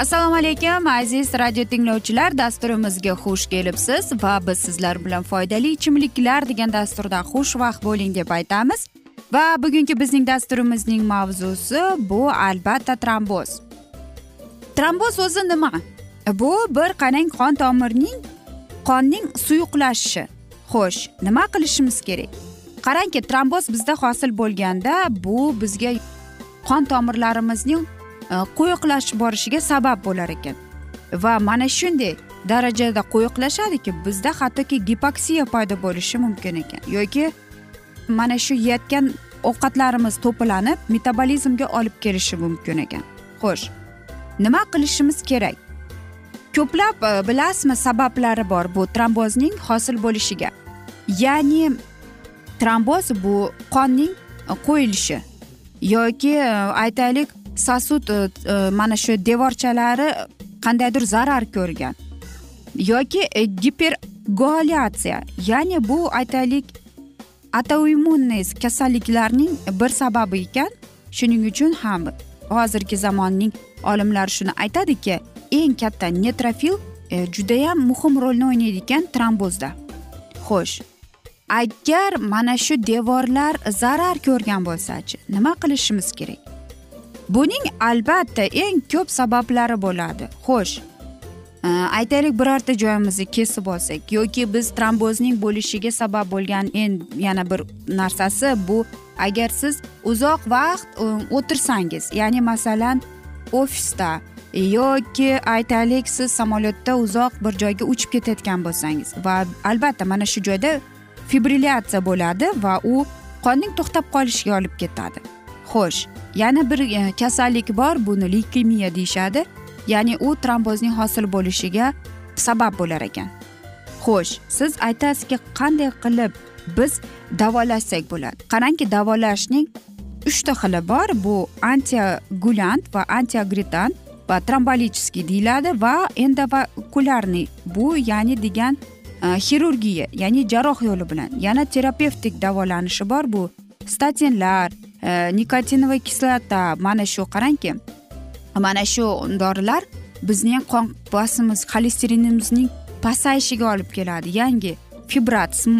assalomu alaykum aziz radio tinglovchilar dasturimizga xush kelibsiz va biz sizlar bilan foydali ichimliklar degan dasturda xushvaqt bo'ling deb aytamiz. Va bugungi bizning dasturimizning mavzusi bu albatta tromboz. Tromboz o'zi nima? Bu bir qarang qon tomirning qonning suyuqlashishi. Xo'sh nima qilishimiz kerak? Qarangki tromboz bizda hosil bo'lganda bu bizga qon tomirlarimizning E, quyuqlashib borishiga sabab bo'lar ekan. Va mana shunday darajada quyuqlashadiki bizda hattoki gipoksiya paydo bo'lishi mumkin ekan. Yoki mana shu yeyotgan ovqatlarimiz to'planib metabolizmga olib kelishi mumkin ekan. Xo'sh nima qilishimiz kerak? Ko'plab e, bilasizmi sabablari bor bu trombozning hosil bo'lishiga. Ya'ni tromboz bu qonning e, qo'yilishi. Yoki aytaylik sosud э, э, mana shu devorchalari qandaydir zarar ko'rgan yoki э, gipergoalyatsiya ya'ni bu aytaylik autoimmunniy kasalliklarning bir sababi ekan. Shuning uchun ham hozirgi zamonning olimlari shuni aytadiki eng katta netrofil e, judayam muhim rolni o'ynaydi ekan trombozda. Xo'sh agar mana shu devorlar zarar ko'rgan bo'lsachi nima qilishimiz kerak? Buning albatta eng ko'p sabablari bo'ladi. Xo'sh e, aytaylik birorta joyimizni kesib olsak yoki biz trombozning bo'lishiga sabab bo'lgan eng yana bir narsasi bu. Agar siz uzoq vaqt e, o'tirsangiz ya'ni masalan ofisda yoki aytaylik siz samolyotda uzoq bir joyga uchib ketayotgan bo'lsangiz va albatta mana shu joyda fibrilyatsiya bo'ladi va u qonning to'xtab qolishiga olib ketadi. Xo'sh yana bir e, kasallik bor buni leykemiya deyishadi. Ya'ni u trombozning hosil bo'lishiga sabab bo'lar ekan. Xo'sh siz aytasizki qanday qilib biz davolashsak bo'ladi? Qarangki davolashning uchta xili bor. Bu antiagulant va antiagritant va trombolicheskiy deyiladi va endovakularniy bu ya'ni degan e, xirurgiya ya'ni jarroh yo'li bilan. Yana terapevtik davolanishi bor. Bu statinlar Э, nikotinovая kislota mana shu qarangki mana shu dorilar bizning qon bosimiz xolesterinimizning pasayishiga olib keladi. Yangi fibrat e,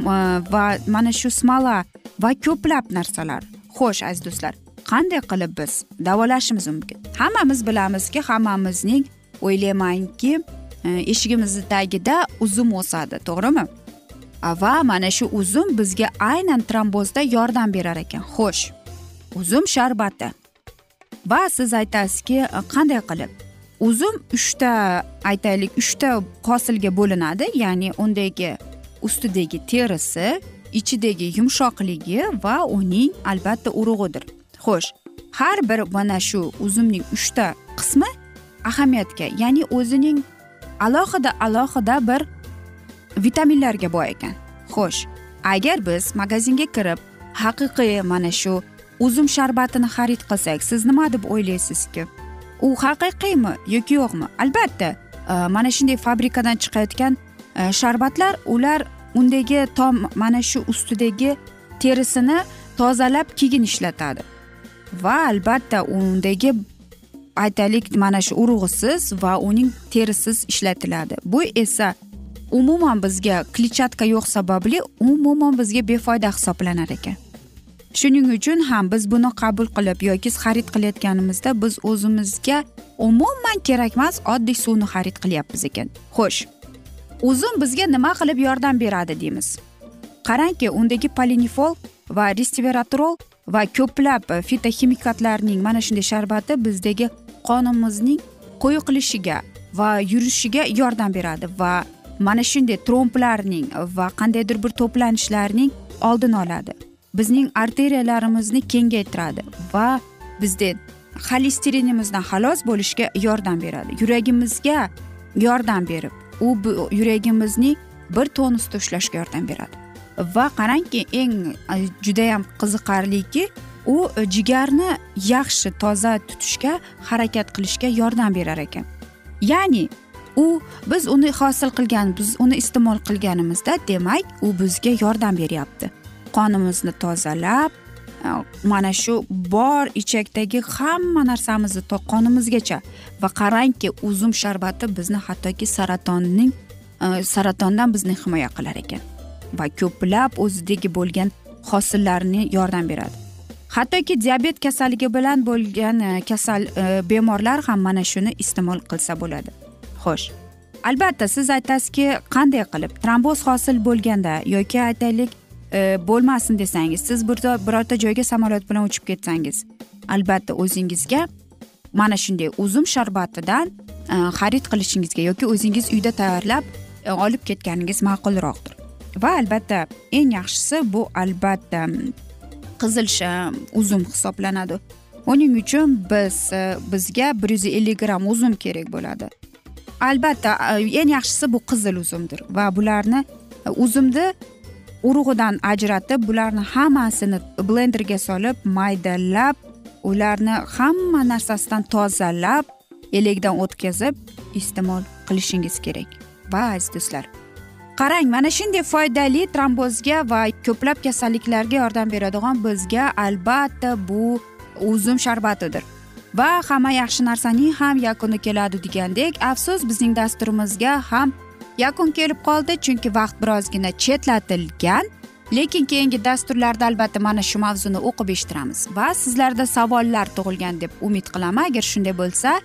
va mana shu smola va ko'plab narsalar. Xo'sh aziz do'stlar qanday qilib biz davolashimiz mumkin? Hammamiz bilamizki hammamizning o'ylaymanki e, eshigimizni tagida uzum o'sadi to'g'rimi? Va mana shu uzum bizga aynan trombozda yordam berar ekan. Xo'sh. Uzum sharbati. Va siz aytasizki qanday qilib? Uzum uchta aytaylik uchta hosilga bo'linadi ya'ni undagi ustidagi terisi ichidagi yumshoqligi va uning albatta urug'idir. Xo'sh har bir mana shu uzumning uchta qismi ahamiyatga ya'ni o'zining alohida alohida bir vitaminlarga boy ekan. Xo'sh agar biz magazinga kirib haqiqiy mana shu uzum sharbatini xarid qilsak siz nima deb o'ylaysizki? U haqiqiymi yoki yo'qmi? Albatta e, mana shunday fabrikadan chiqayotgan e, sharbatlar ular undagi tom mana shu ustidagi terisini tozalab keyin ishlatadi. Va albatta undagi aytaylik mana shu urug'isiz va uning terisiz ishlatiladi. Bu esa umuman bizga kletchatka yo'q sababli umuman bizga befoyda hisoblanar ekan. Shuning uchun ham biz buni qabul qilib yoki xarid qilayotganimizda biz o'zimizga umuman kerakmas oddiy suvni xarid qilyapmiz ekan. Xo'sh uzum bizga nima qilib yordam beradi deymiz? Qarangki undagi polinifol va resveratrol va ko'plab fitoximikatlarning mana shunday sharbati bizdagi qonimizning quyuqlishiga va yurishiga yordam beradi va mana shunday tromblarning va qandaydir bir to'planishlarning oldini oladi. Bizning arteriyalarimizni kengaytiradi va bizda xolesterinimizdan xalos bo'lishga yordam beradi. Yuragimizga yordam berib u yuragimizni bir tonusda ushlashga yordam beradi. Va qarangki eng e, judayam qiziqarliki u jigarni yaxshi toza tutishga harakat qilishga yordam berar ekan. Ya'ni u biz uni hosil qilgan biz uni iste'mol qilganimizda demak u bizga yordam beryapti. Qonimizni tozalab e, mana shu bor ichakdagi hamma narsamizni qonimizgacha. Va qarangki uzum sharbati bizni hattoki saratonning e, saratondan bizni himoya qilar ekan. Va ko'plab o'zidagi bo'lgan hosillarni yordam beradi. Hattoki diabet kasalligi bilan bo'lgan e, kasal bemorlar ham mana shuni iste'mol qilsa bo'ladi. Xo'sh albatta siz aytasizki qanday qilib? Tromboz hosil bo'lganda yoki aytaylik E, bo'lmasin desangiz siz birorta joyga samolyot bilan uchib ketsangiz albatta o'zingizga mana shunday uzum sharbatidan e, xarid qilishingizga yoki o'zingiz uyda tayyorlab e, olib ketganingiz ma'qulroqdir. Va albatta eng yaxshisi bu albatta qizil uzum hisoblanadi. Uning uchun biz bizga bir yuz ellik gramm uzum kerak bo'ladi. Albatta eng yaxshisi bu qizil uzumdir va bularni uzumni urug'idan ajratib bularni hammasini blenderga solib maydalab ularni hamma narsasidan tozalab elakdan o'tkazib iste'mol qilishingiz kerak. Va aziz do'stlar qarang mana shunday foydali trombozga va ko'plab kasalliklarga yordam beradigan bizga albatta bu uzum sharbatidir. Va hamma yaxshi narsaning ham yakuni keladi degandek afsus bizning dasturimizga ham yakun kelib qoldi chunki vaqt birozgina chetlatilgan. Lekin keyingi dasturlarda albatta mana shu mavzuni o'qib eshittiramiz. Va sizlarda savollar tug'ilgan deb umid qilaman. Agar shunday bo'lsa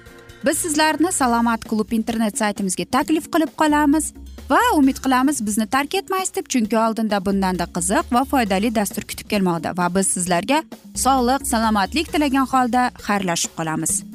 biz sizlarni salomat klub internet saytimizga taklif qilib qolamiz va umid qilamiz bizni tark etmaysiz deb chunki oldinda bundanda qiziq va foydali dastur kutib kelmoqda va biz sizlarga sog'lik salomatlik tilagan holda xayrlashib qolamiz.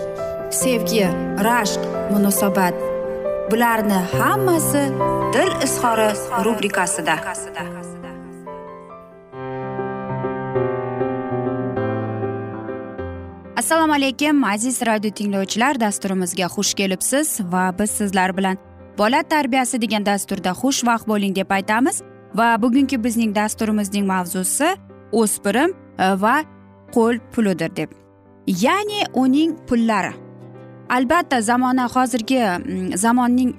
sevgi rashq munosabat. Bularni hammasi dil izhori rubrikasida. Assalomu alaykum aziz radio tinglovchilar dasturimizga xush kelibsiz va biz sizlar bilan bola tarbiyasi degan dasturda xushvaqt bo'ling deb aytamiz. Va bugungi bizning dasturimizning mavzusi o'spirim e, va qo'l pulidir deb. Ya'ni uning pullari. Albatta zamona hozirgi mm, zamonning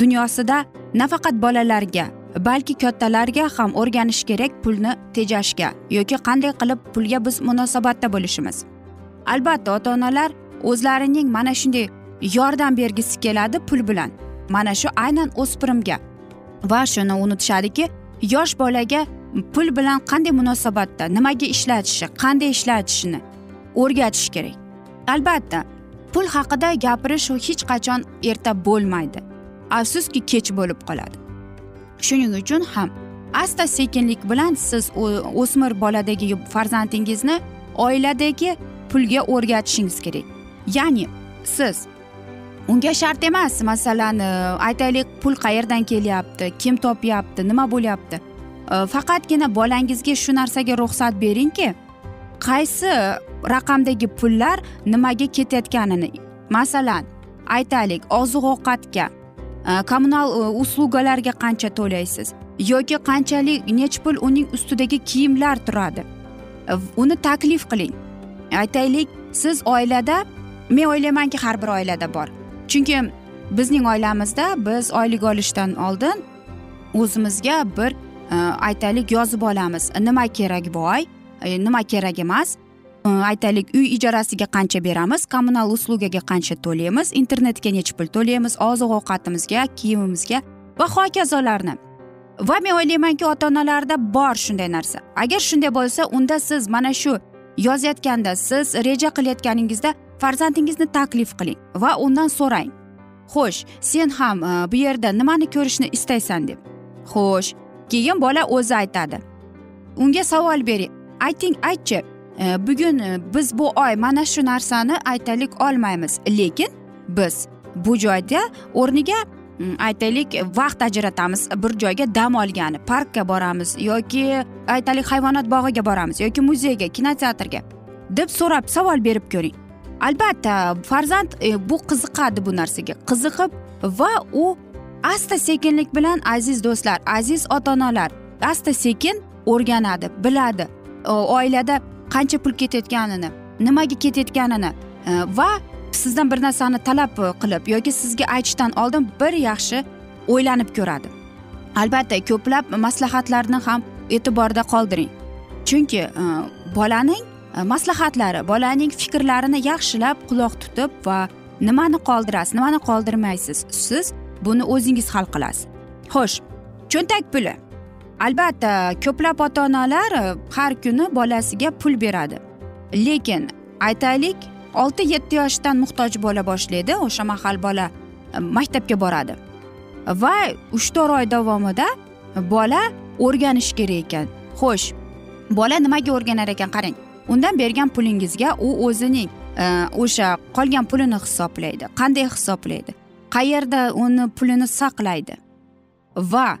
dunyosida nafaqat bolalarga balki kattalarga ham o'rganish kerak pulni tejashga yoki qanday qilib pulga biz munosabatda bo'lishimiz. Albatta ota onalar o'zlarining mana shunday yordam bergisi keladi pul bilan. Mana shu aynan o'spirimga va shuni unutishadiki yosh bolaga pul bilan qanday munosabatda nimaga ishlatishi qanday ishlatishini o'rgatish kerak. Albatta pul haqida gapirish hech qachon erta bo'lmaydi afsuski kech bo'lib qoladi. Shuning uchun ham asta sekinlik bilan siz o'smir boladagi farzandingizni oiladagi pulga o'rgatishingiz kerak. Ya'ni siz unga shart emas masalan e, aytaylik pul qayerdan kelyapti kim topyapti nima bo'lyapti? E, faqatgina bolangizga shu narsaga ruxsat beringki qaysi raqamdagi pullar nimaga ketayotganini masalan aytaylik oziq ovqatga e, kommunal e, uslugalarga qancha to'laysiz yoki qanchalik nechi pul uning ustidagi kiyimlar turadi. E, uni taklif qiling. Aytaylik siz oilada men o'ylaymanki har bir oilada bor. Chunki bizning oilamizda biz oylik olishdan oldin o'zimizga bir aytaylik yozib olamiz. Nima kerak bu oy nima kerak emas? Э, aytaylik uy ijarasiga qancha beramiz kommunal uslugaga qancha to'laymiz internetga necha pul to'laymiz oziq ovqatimizga kiyimimizga va hokazolarni. Va men o'ylaymanki ota onalarda bor shunday narsa. Agar shunday bo'lsa unda siz mana shu yozayotganda siz reja qilayotganingizda farzandingizni taklif qiling va undan so'rang. Xo'sh sen ham e, bu yerda nimani ko'rishni istaysan deb. Xo'sh keyin bola o'zi aytadi. Unga savol bering. Ayting aytchi Э, bugun э, biz bu oy mana shu narsani aytaylik olmaymiz. Lekin biz bu joyda o'rniga mm, aytaylik vaqt ajratamiz bir joyga dam olgani parkka boramiz yoki aytaylik hayvonot bog'iga boramiz yoki muzeyga kinoteatrga deb so'rab savol berib ko'ring. Albatta farzand e, bu qiziqadi bu narsaga. Qiziqib va u asta sekinlik bilan aziz do'stlar aziz ota onalar asta sekin o'rganadi biladi. Oilada qancha pul ketayotganini nimaga ketayotganini e, va sizdan bir narsani talab qilib yoki sizga aytishdan oldin bir yaxshi o'ylanib ko'radi. Albatta ko'plab maslahatlarni ham e'tiborda qoldiring. Chunki e, bolaning e, maslahatlari bolaning fikrlarini yaxshilab quloq tutib va nimani qoldirasiz nimani qoldirmaysiz siz buni o'zingiz hal qilasiz. Xo'sh cho'ntak puli. Albatta ko'plab ota onalar e, har kuni bolasiga pul beradi. Lekin aytaylik olti yetti yoshdan muhtoj bo'la boshlaydi o'sha mahal bola e, maktabga boradi. Va uch to'rt oy davomida bola o'rganishi kerak ekan. Xo'sh bola nimaga o'rganar ekan qarang. Undan bergan pulingizga u o'zining e, o'sha qolgan pulini hisoblaydi. Qanday hisoblaydi? Qayerda uni pulini saqlaydi? Va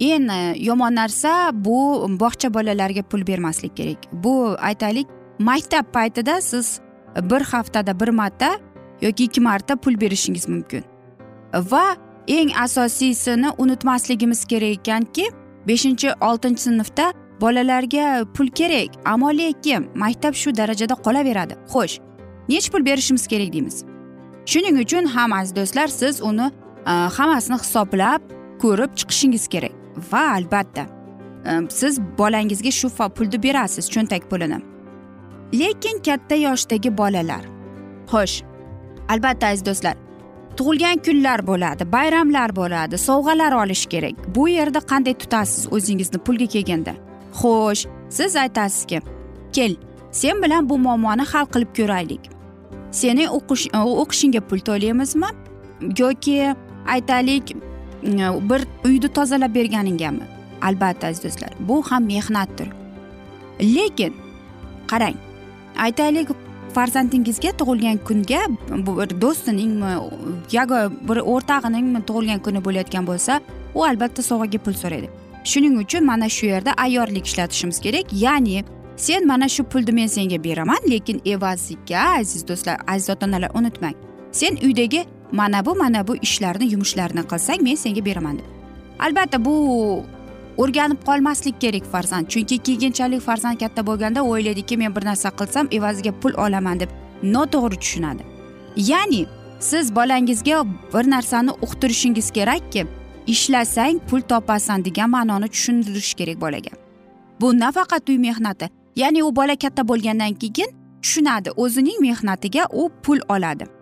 eng yomon narsa bu bog'cha bolalariga pul bermaslik kerak. Bu aytaylik maktab paytida siz bir haftada bir marta yoki ikki marta pul berishingiz mumkin. Va eng asosiysini unutmasligimiz kerak ekanki beshinchi oltinchi sinfda bolalarga pul kerak ammo lekin maktab shu darajada qolaveradi. Xo'sh nechi pul berishimiz kerak deymiz? Shuning uchun ham aziz do'stlar siz uni e, hammasini hisoblab ko'rib chiqishingiz kerak. Va albatta. Siz bolangizga shu pulni berasiz cho'ntak pulini. Lekin katta yoshdagi bolalar. Xo'sh albatta aziz do'stlar. Tug'ilgan kunlar bo'ladi bayramlar bo'ladi sovg'alar olish kerak. Bu yerda qanday tutasiz o'zingizni pulga kelganda? Xo'sh siz aytasizki kel sen bilan bu muammoni hal qilib ko'raylik. Seni o'qish o'qishingga pul to'laymizmi yoki aytaylik Э, bir uyni tozalab berganingami albatta aziz do'stlar bu ham mehnatdir. Lekin qarang aytaylik farzandingizga tug'ilgan kunga bir do'stiningmi yoki bir o'rtog'iningmi tug'ilgan kuni bo'layotgan bo'lsa u albatta sovg'aga pul so'raydi. Shuning uchun mana shu yerda ayyorlik ishlatishimiz kerak. Ya'ni sen mana shu pulni men senga beraman lekin evaziga aziz do'stlar aziz ota onalar unutmang. Sen uydagi mana bu mana bu ishlarni yumushlarni qilsang men senga beraman deb. Albatta bu o'rganib qolmaslik kerak farzand. Chunki keyinchalik farzand katta bo'lganda o'ylaydiki men bir narsa qilsam evaziga pul olaman deb noto'g'ri tushunadi. Ya'ni siz bolangizga bir narsani uqtirishingiz kerakki ishlasang pul topasan degan ma'noni tushuntirish kerak bolaga. Bu nafaqat uy mehnati. Ya'ni u bola katta bo'lgandan keyin tushunadi o'zining mehnatiga u pul oladi.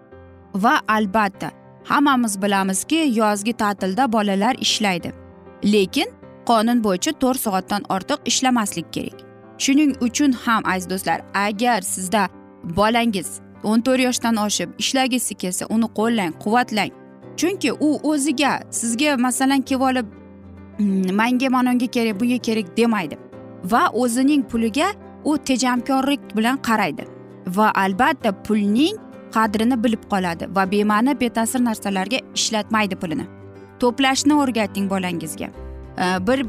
Va albatta hammamiz bilamizki yozgi ta'tilda bolalar ishlaydi. Lekin qonun bo'yicha to'rt soatdan ortiq ishlamaslik kerak. Shuning uchun ham aziz do'stlar agar sizda bolangiz o'n to'rt yoshdan oshib ishlagisi kelsa uni qo'llang quvvatlang. Chunki u o'ziga sizga masalan kelib olib hmm, manga manonga kerak bunga kerak demaydi. Va o'zining puliga u tejamkorlik bilan qaraydi. Va albatta pulning qadrini bilib qoladi va bema'ni beta'sir narsalarga ishlatmaydi pulini. To'plashni o'rgating bolangizga. Bir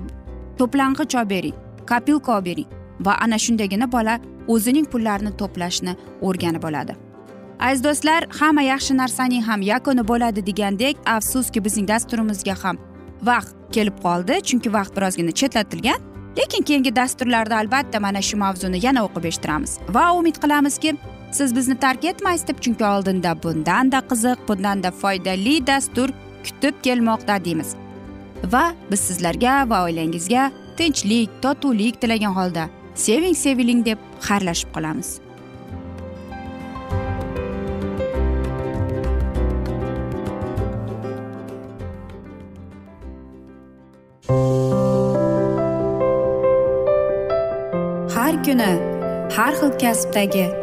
to'plang'ich olib bering kopilka olib bering va ana shundagina bola o'zining pullarini to'plashni o'rganib oladi. Aziz do'stlar hamma yaxshi narsaning ham yakuni bo'ladi degandek afsuski bizning dasturimizga ham vaqt kelib qoldi chunki vaqt birozgina chetlatilgan lekin keyingi dasturlarda albatta mana shu mavzuni yana o'qib eshittiramiz va umid qilamizki siz bizni tark etmaysiz deb chunki oldinda bundanda qiziq bundanda foydali dastur kutib kelmoqda deymiz. Va biz sizlarga va oilangizga tinchlik totuvlik tilagan holda seving seviling deb xayrlashib qolamiz. Har kuni har xil kasbdagi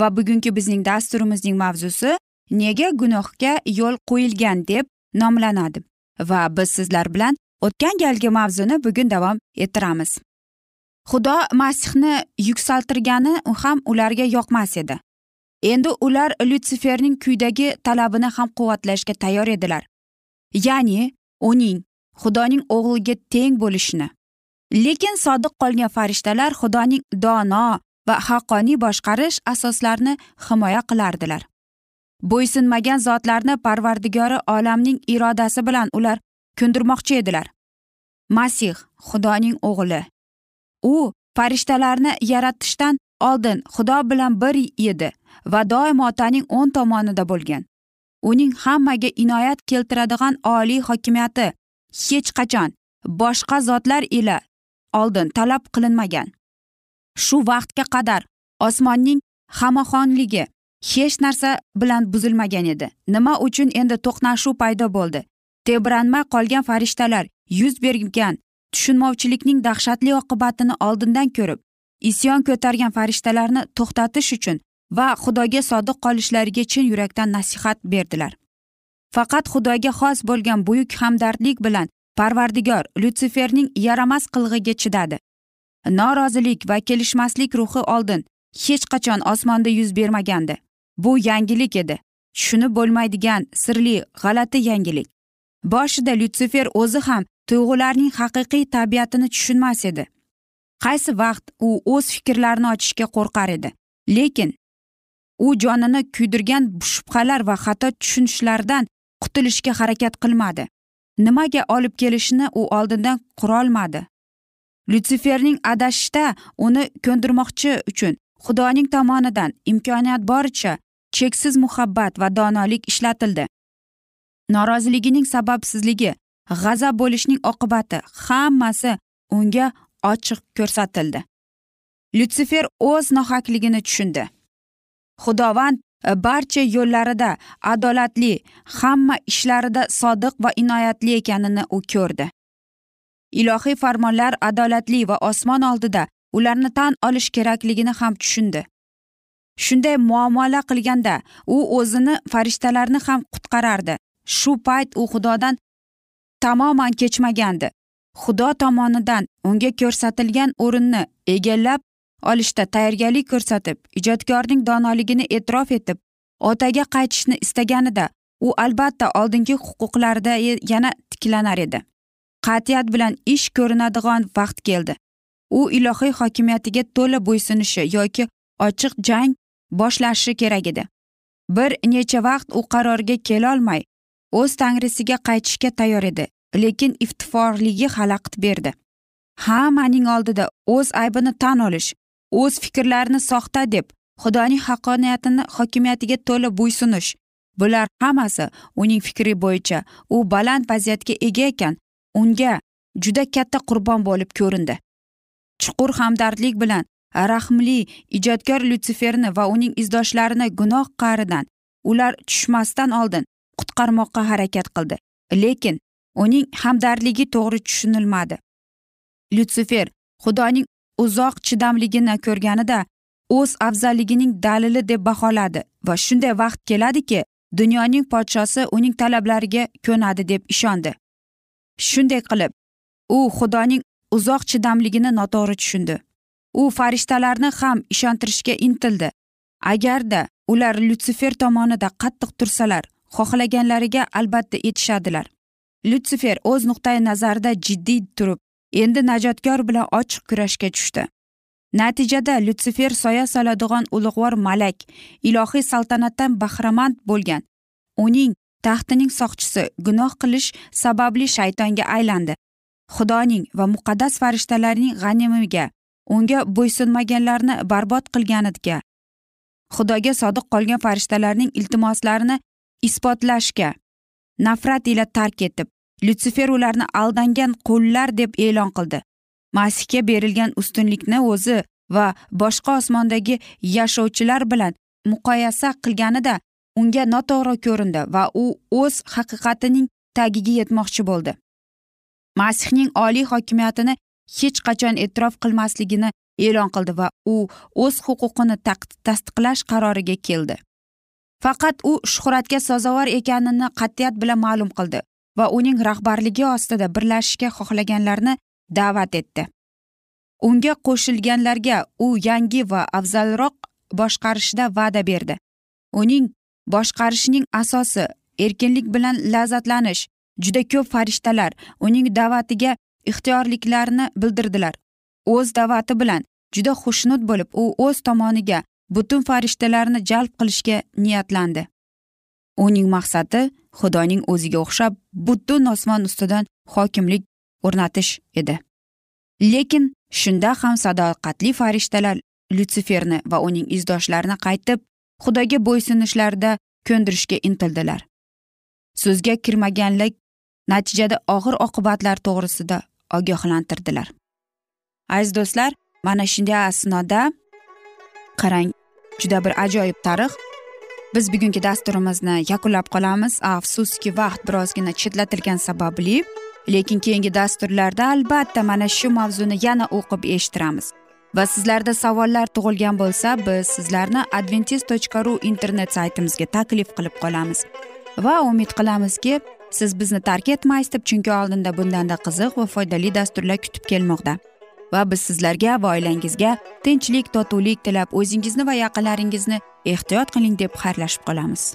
Va bugungi bizning dasturimizning mavzusi nega gunohga yo'l qo'yilgan deb nomlanadi va biz sizlar bilan o'tgan galgi mavzuni bugun davom ettiramiz. Xudo masihni yuksaltirgani ham ularga yoqmas edi. Endi ular lyutsiferning kuydagi talabini ham quvvatlashga tayyor edilar. Ya'ni uning xudoning o'g'liga teng bo'lishni lekin sodiq qolgan farishtalar xudoning dono va haqqoniy boshqarish asoslarini himoya qilardilar. Bo'ysunmagan zotlarni parvardigori olamning irodasi bilan ular ko'ndirmoqchi edilar. Masih xudoning o'g'li. U farishtalarni yaratishdan oldin xudo bilan bir edi va doimo otaning o'ng tomonida bo'lgan. Uning hammaga inoyat keltiradigan oliy hokimiyati hech qachon boshqa zotlar ila oldin talab qilinmagan. Shu vaqtga qadar osmonning xamoxonligi hech narsa bilan buzilmagan edi. Nima uchun endi to'qnashuv paydo bo'ldi? Tebranmay qolgan farishtalar yuz bergan tushunmovchilikning dahshatli oqibatini oldindan ko'rib isyon ko'targan farishtalarni to'xtatish uchun va xudoga sodiq qolishlariga chin yurakdan nasihat berdilar. Faqat xudoga xos bo'lgan buyuk hamdardlik bilan parvardigor lyutsiferning yaramas qilig'iga chidadi. Norozilik va kelishmaslik ruhi oldin hech qachon osmonda yuz bermagandi. Bu yangilik edi. Tushunib bo'lmaydigan sirli g'alati yangilik. Boshida lyutsifer o'zi ham tuyg'ularning haqiqiy tabiatini tushunmas edi. Qaysi vaqt u o'z fikrlarini ochishga qo'rqar edi? Lekin u jonini kuydirgan shubhalar va xato tushunishlardan qutulishga harakat qilmadi. Nimaga olib kelishini u oldindan qurolmadi. Lyutsiferning adashishda uni ko'ndirmoqchi uchun xudoning tomonidan imkoniyat boricha cheksiz muhabbat va donolik ishlatildi. Noroziligining sababsizligi g'azab bo'lishning oqibati hammasi unga ochiq ko'rsatildi. Lyutsifer o'z nohaqligini tushundi. Xudovand e, barcha yo'llarida adolatli hamma ishlarida sodiq va inoyatli ekanini u ko'rdi. Ilohiy farmonlar adolatli va osmon oldida ularni tan olish kerakligini ham tushundi. Shunday muomala qilganda u o'zini farishtalarni ham qutqarardi. Shu payt u xudodan tamoman kechmagandi. Xudo tomonidan unga ko'rsatilgan o'rinni egallab olishda tayyorgarlik ko'rsatib ijodkorning donoligini e'tirof etib otaga qaytishni istaganida u albatta oldingi huquqlarida yana tiklanar edi. Qat'iyat bilan ish ko'rinadigan vaqt keldi. U ilohiy hokimiyatiga to'la bo'ysunishi yoki ochiq jang boshlashi kerak edi. Bir necha vaqt u qarorga kelolmay o'z tangrisiga qaytishga tayyor edi lekin iftiforligi xalaqit berdi. Hammaning oldida o'z aybini tan olish o'z fikrlarini soxta deb xudoning haqqoniyatini hokimiyatiga to'la bo'ysunish bular hammasi uning fikri bo'yicha u baland vaziyatga ega ekan unga juda katta qurbon bo'lib ko'rindi. Chuqur hamdardlik bilan rahmli ijodkor lyutsiferni va uning izdoshlarini gunoh qa'ridan ular tushmasdan oldin qutqarmoqqa harakat qildi. Lekin uning hamdardligi to'g'ri tushunilmadi. Lyutsifer xudoning uzoq chidamligini ko'rganida o'z afzalligining dalili deb baholadi va shunday vaqt keladiki dunyoning podshosi uning talablariga ko'nadi deb ishondi. Shunday qilib u xudoning uzoq chidamligini noto'g'ri tushundi. U farishtalarni ham ishontirishga intildi. Agarda ular lyutsifer tomonida qattiq tursalar xohlaganlariga albatta yetishadilar. Lyutsifer o'z nuqtai nazarida jiddiy turib endi najotkor bilan ochiq kurashga tushdi. Natijada lyutsifer soya soladigan ulug'vor malak ilohiy saltanatdan bahramand bo'lgan uning taxtining soqchisi gunoh qilish sababli shaytonga aylandi. Xudoning va muqaddas farishtalarning g'animiga unga bo'ysunmaganlarni barbod qilganiga xudoga sodiq qolgan farishtalarning iltimoslarini isbotlashga nafrat ila tark etib lyutsifer ularni aldangan qullar deb e'lon qildi. Masihga berilgan ustunlikni o'zi va boshqa osmondagi yashovchilar bilan muqoyasa qilganida unga noto'g'ri ko'rindi va u o'z haqiqatining tagiga yetmoqchi bo'ldi. Masihning oliy hokimiyatini hech qachon e'tirof qilmasligini e'lon qildi va u o'z huquqini tasdiqlash qaroriga keldi. Faqat u shuhratga sazovor ekanini qat'iyat bilan ma'lum qildi va uning rahbarligi ostida birlashishga xohlaganlarni da'vat etdi. Unga qo'shilganlarga u yangi va afzalroq boshqarishda va'da berdi. Uning boshqarishning asosi erkinlik bilan lazzatlanish juda ko'p farishtalar uning da'vatiga ixtiyorliklarini bildirdilar. O'z da'vati bilan juda xushnud bo'lib u o'z tomoniga butun farishtalarni jalb qilishga niyatlandi. Uning maqsadi xudoning o'ziga o'xshab butun osmon ustidan hokimlik o'rnatish edi. Lekin shunda ham sadoqatli farishtalar lyutsiferni va uning izdoshlarini qaytib xudoga bo'ysunishlarida ko'ndirishga intildilar. So'zga kirmaganlik natijada og'ir oqibatlar to'g'risida ogohlantirdilar. Aziz do'stlar mana shunday asnoda qarang juda bir ajoyib tarix. Biz bugungi dasturimizni yakunlab qolamiz. Afsuski vaqt birozgina chetlatilgani sababli lekin keyingi dasturlarda albatta mana shu mavzuni yana o'qib eshittiramiz. Va sizlarda savollar tug'ilgan bo'lsa biz sizlarni adventis tochka ru internet saytimizga taklif qilib qolamiz. Va umid qilamizki siz bizni tark etmaysiz deb chunki oldinda bundanda qiziq va foydali dasturlar kutib kelmoqda. Va biz sizlarga va oilangizga tinchlik totuvlik tilab o'zingizni va yaqinlaringizni ehtiyot qiling deb xayrlashib qolamiz.